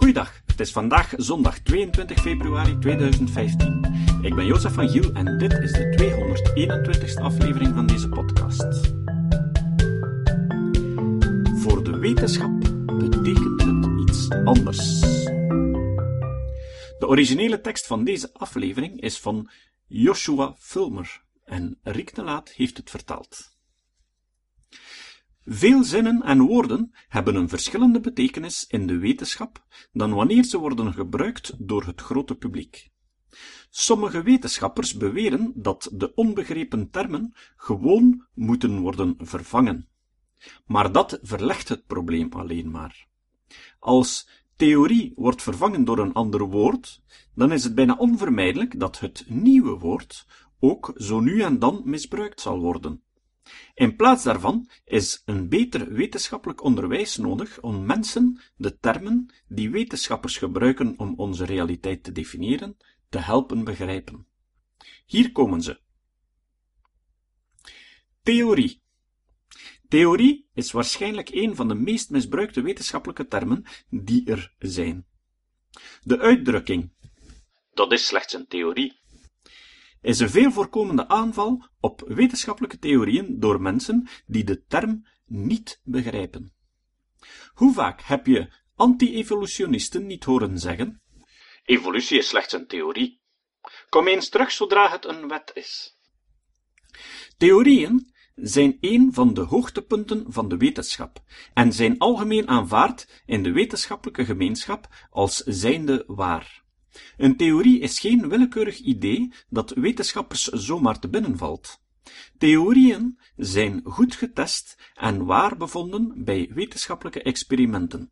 Goeiedag, het is vandaag zondag 22 februari 2015. Ik ben Jozef van Giel en dit is de 221ste aflevering van deze podcast. Voor de wetenschap betekent het iets anders. De originele tekst van deze aflevering is van Joshua Fulmer en Riek de Laat heeft het vertaald. Veel zinnen en woorden hebben een verschillende betekenis in de wetenschap dan wanneer ze worden gebruikt door het grote publiek. Sommige wetenschappers beweren dat de onbegrepen termen gewoon moeten worden vervangen. Maar dat verlegt het probleem alleen maar. Als theorie wordt vervangen door een ander woord, dan is het bijna onvermijdelijk dat het nieuwe woord ook zo nu en dan misbruikt zal worden. In plaats daarvan is een beter wetenschappelijk onderwijs nodig om mensen de termen die wetenschappers gebruiken om onze realiteit te definiëren, te helpen begrijpen. Hier komen ze. Theorie. Theorie is waarschijnlijk een van de meest misbruikte wetenschappelijke termen die er zijn. De uitdrukking dat is slechts een theorie is een veel voorkomende aanval op wetenschappelijke theorieën door mensen die de term niet begrijpen. Hoe vaak heb je anti-evolutionisten niet horen zeggen: Evolutie is slechts een theorie. Kom eens terug zodra het een wet is. Theorieën zijn een van de hoogtepunten van de wetenschap en zijn algemeen aanvaard in de wetenschappelijke gemeenschap als zijnde waar. Een theorie is geen willekeurig idee dat wetenschappers zomaar te binnen valt. Theorieën zijn goed getest en waar bevonden bij wetenschappelijke experimenten.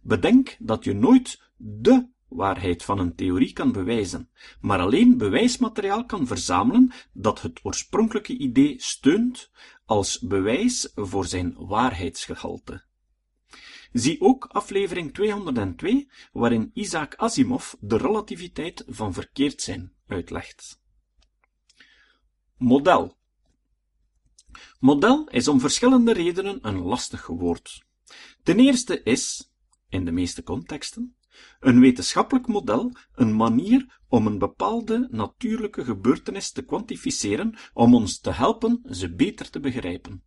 Bedenk dat je nooit de waarheid van een theorie kan bewijzen, maar alleen bewijsmateriaal kan verzamelen dat het oorspronkelijke idee steunt als bewijs voor zijn waarheidsgehalte. Zie ook aflevering 202, waarin Isaac Asimov de relativiteit van verkeerd zijn uitlegt. Model. Model is om verschillende redenen een lastig woord. Ten eerste is, in de meeste contexten, een wetenschappelijk model een manier om een bepaalde natuurlijke gebeurtenis te kwantificeren om ons te helpen ze beter te begrijpen.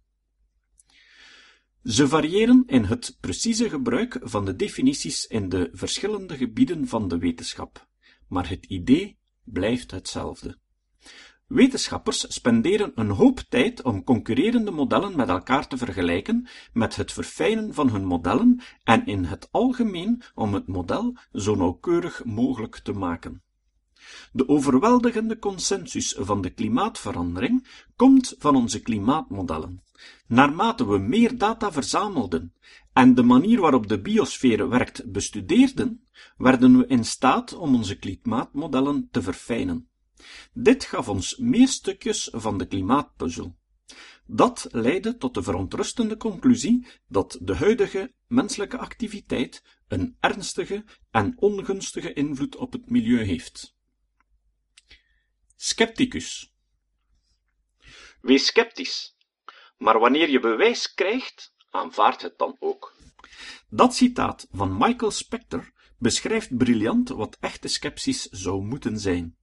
Ze variëren in het precieze gebruik van de definities in de verschillende gebieden van de wetenschap, maar het idee blijft hetzelfde. Wetenschappers spenderen een hoop tijd om concurrerende modellen met elkaar te vergelijken, met het verfijnen van hun modellen en in het algemeen om het model zo nauwkeurig mogelijk te maken. De overweldigende consensus van de klimaatverandering komt van onze klimaatmodellen. Naarmate we meer data verzamelden en de manier waarop de biosfeer werkt bestudeerden, werden we in staat om onze klimaatmodellen te verfijnen. Dit gaf ons meer stukjes van de klimaatpuzzel. Dat leidde tot de verontrustende conclusie dat de huidige menselijke activiteit een ernstige en ongunstige invloed op het milieu heeft. Scepticus. Wees sceptisch, maar wanneer je bewijs krijgt, aanvaard het dan ook. Dat citaat van Michael Spector beschrijft briljant wat echte sceptisch zou moeten zijn.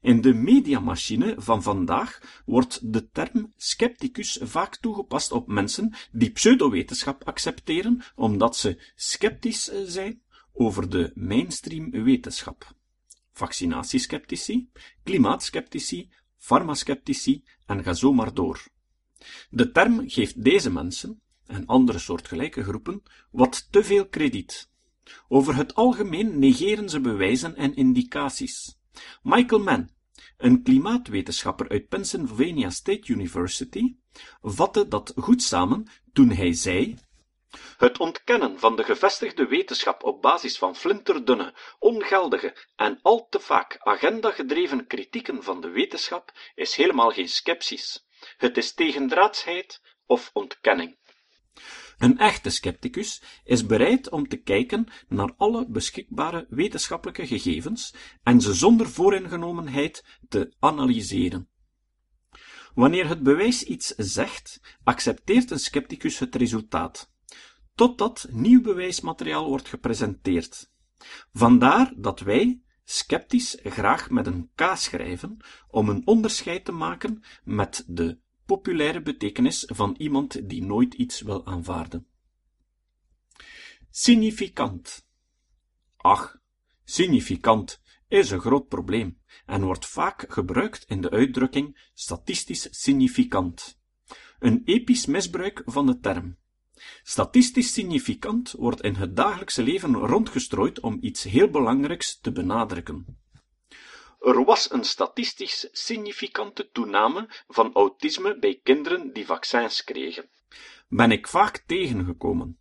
In de mediamachine van vandaag wordt de term scepticus vaak toegepast op mensen die pseudowetenschap accepteren omdat ze sceptisch zijn over de mainstream wetenschap vaccinatieskeptici, klimaatskeptici, farmaskeptici en ga zo maar door. De term geeft deze mensen, en andere soortgelijke groepen, wat te veel krediet. Over het algemeen negeren ze bewijzen en indicaties. Michael Mann, een klimaatwetenschapper uit Pennsylvania State University, vatte dat goed samen toen hij zei het ontkennen van de gevestigde wetenschap op basis van flinterdunne, ongeldige en al te vaak agenda-gedreven kritieken van de wetenschap is helemaal geen skepsis. Het is tegendraadsheid of ontkenning. Een echte scepticus is bereid om te kijken naar alle beschikbare wetenschappelijke gegevens en ze zonder vooringenomenheid te analyseren. Wanneer het bewijs iets zegt, accepteert een scepticus het resultaat totdat nieuw bewijsmateriaal wordt gepresenteerd. Vandaar dat wij sceptisch graag met een K schrijven om een onderscheid te maken met de populaire betekenis van iemand die nooit iets wil aanvaarden. Significant. Ach, significant is een groot probleem en wordt vaak gebruikt in de uitdrukking statistisch significant. Een episch misbruik van de term. Statistisch significant wordt in het dagelijkse leven rondgestrooid om iets heel belangrijks te benadrukken. Er was een statistisch significante toename van autisme bij kinderen die vaccins kregen. Ben ik vaak tegengekomen.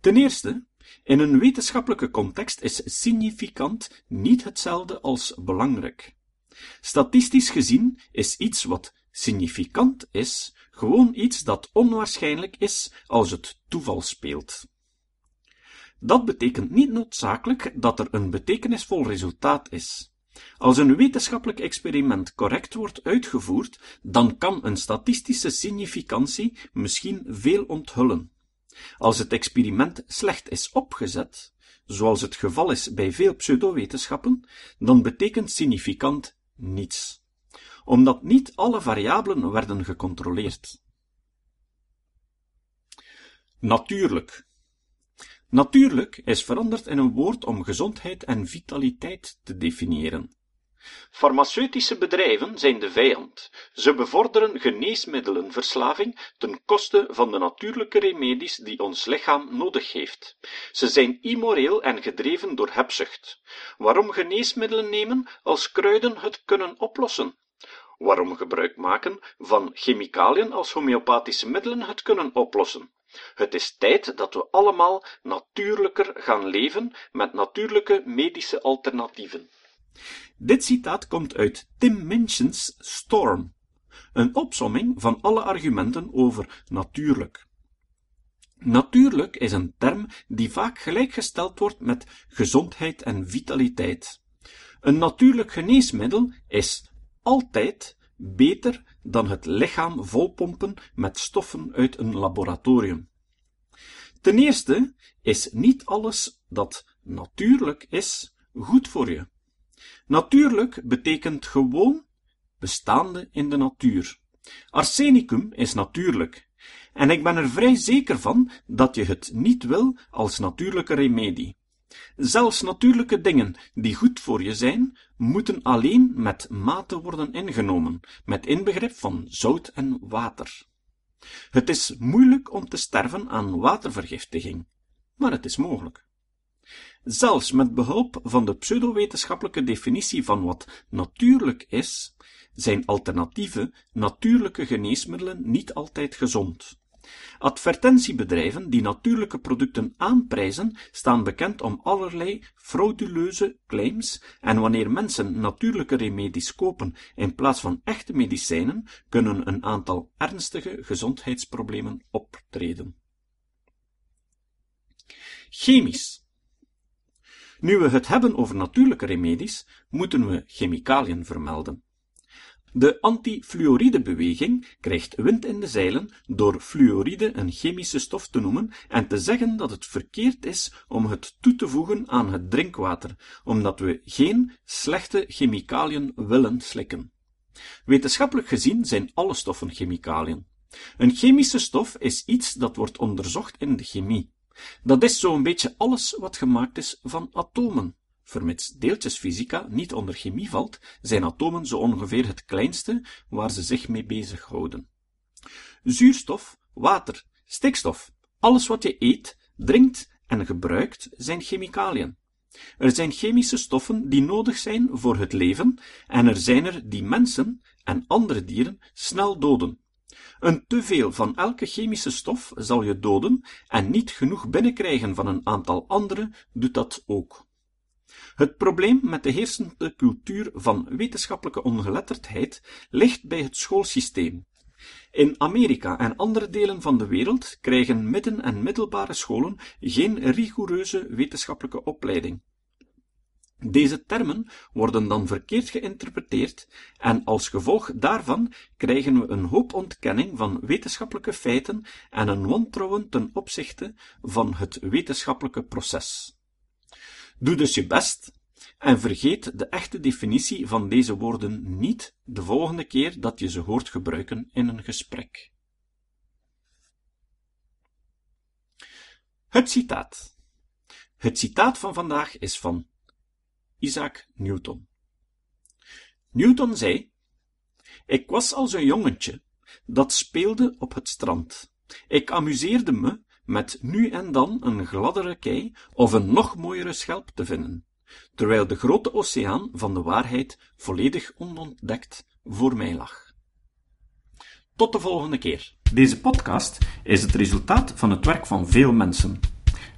Ten eerste, in een wetenschappelijke context is significant niet hetzelfde als belangrijk. Statistisch gezien is iets wat significant is, gewoon iets dat onwaarschijnlijk is als het toeval speelt. Dat betekent niet noodzakelijk dat er een betekenisvol resultaat is. Als een wetenschappelijk experiment correct wordt uitgevoerd, dan kan een statistische significantie misschien veel onthullen. Als het experiment slecht is opgezet, zoals het geval is bij veel pseudowetenschappen, dan betekent significant niets, omdat niet alle variabelen werden gecontroleerd. Natuurlijk. Natuurlijk is veranderd in een woord om gezondheid en vitaliteit te definiëren. Farmaceutische bedrijven zijn de vijand. Ze bevorderen geneesmiddelenverslaving ten koste van de natuurlijke remedies die ons lichaam nodig heeft. Ze zijn immoreel en gedreven door hebzucht. Waarom geneesmiddelen nemen als kruiden het kunnen oplossen? Waarom gebruik maken van chemicaliën als homeopathische middelen het kunnen oplossen? Het is tijd dat we allemaal natuurlijker gaan leven met natuurlijke medische alternatieven. Dit citaat komt uit Tim Minchin's Storm, een opsomming van alle argumenten over natuurlijk. Natuurlijk is een term die vaak gelijkgesteld wordt met gezondheid en vitaliteit. Een natuurlijk geneesmiddel is altijd beter dan het lichaam volpompen met stoffen uit een laboratorium. Ten eerste is niet alles dat natuurlijk is goed voor je. Natuurlijk betekent gewoon bestaande in de natuur. Arsenicum is natuurlijk, en ik ben er vrij zeker van dat je het niet wil als natuurlijke remedie. Zelfs natuurlijke dingen die goed voor je zijn, moeten alleen met mate worden ingenomen, met inbegrip van zout en water. Het is moeilijk om te sterven aan watervergiftiging, maar het is mogelijk. Zelfs met behulp van de pseudowetenschappelijke definitie van wat natuurlijk is, zijn alternatieve, natuurlijke geneesmiddelen niet altijd gezond. Advertentiebedrijven die natuurlijke producten aanprijzen, staan bekend om allerlei frauduleuze claims en wanneer mensen natuurlijke remedies kopen in plaats van echte medicijnen, kunnen een aantal ernstige gezondheidsproblemen optreden. Chemisch nu we het hebben over natuurlijke remedies, moeten we chemicaliën vermelden. De anti-fluoride-beweging krijgt wind in de zeilen door fluoride een chemische stof te noemen en te zeggen dat het verkeerd is om het toe te voegen aan het drinkwater, omdat we geen slechte chemicaliën willen slikken. Wetenschappelijk gezien zijn alle stoffen chemicaliën. Een chemische stof is iets dat wordt onderzocht in de chemie. Dat is zo'n beetje alles wat gemaakt is van atomen. Vermits deeltjesfysica niet onder chemie valt, zijn atomen zo ongeveer het kleinste waar ze zich mee bezighouden. Zuurstof, water, stikstof, alles wat je eet, drinkt en gebruikt, zijn chemicaliën. Er zijn chemische stoffen die nodig zijn voor het leven, en er zijn er die mensen en andere dieren snel doden. Een teveel van elke chemische stof zal je doden, en niet genoeg binnenkrijgen van een aantal andere doet dat ook. Het probleem met de heersende cultuur van wetenschappelijke ongeletterdheid ligt bij het schoolsysteem. In Amerika en andere delen van de wereld krijgen midden- en middelbare scholen geen rigoureuze wetenschappelijke opleiding. Deze termen worden dan verkeerd geïnterpreteerd en als gevolg daarvan krijgen we een hoop ontkenning van wetenschappelijke feiten en een wantrouwen ten opzichte van het wetenschappelijke proces. Doe dus je best en vergeet de echte definitie van deze woorden niet de volgende keer dat je ze hoort gebruiken in een gesprek. Het citaat. Het citaat van vandaag is van Isaac Newton. Newton zei: Ik was als een jongetje dat speelde op het strand. Ik amuseerde me met nu en dan een gladdere kei of een nog mooiere schelp te vinden, terwijl de grote oceaan van de waarheid volledig onontdekt voor mij lag. Tot de volgende keer. Deze podcast is het resultaat van het werk van veel mensen.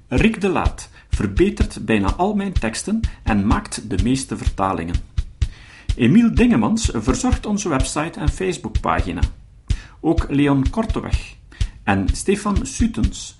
Rick de Laat verbetert bijna al mijn teksten en maakt de meeste vertalingen. Emiel Dingemans verzorgt onze website en Facebookpagina. Ook Leon Korteweg en Stefan Sutens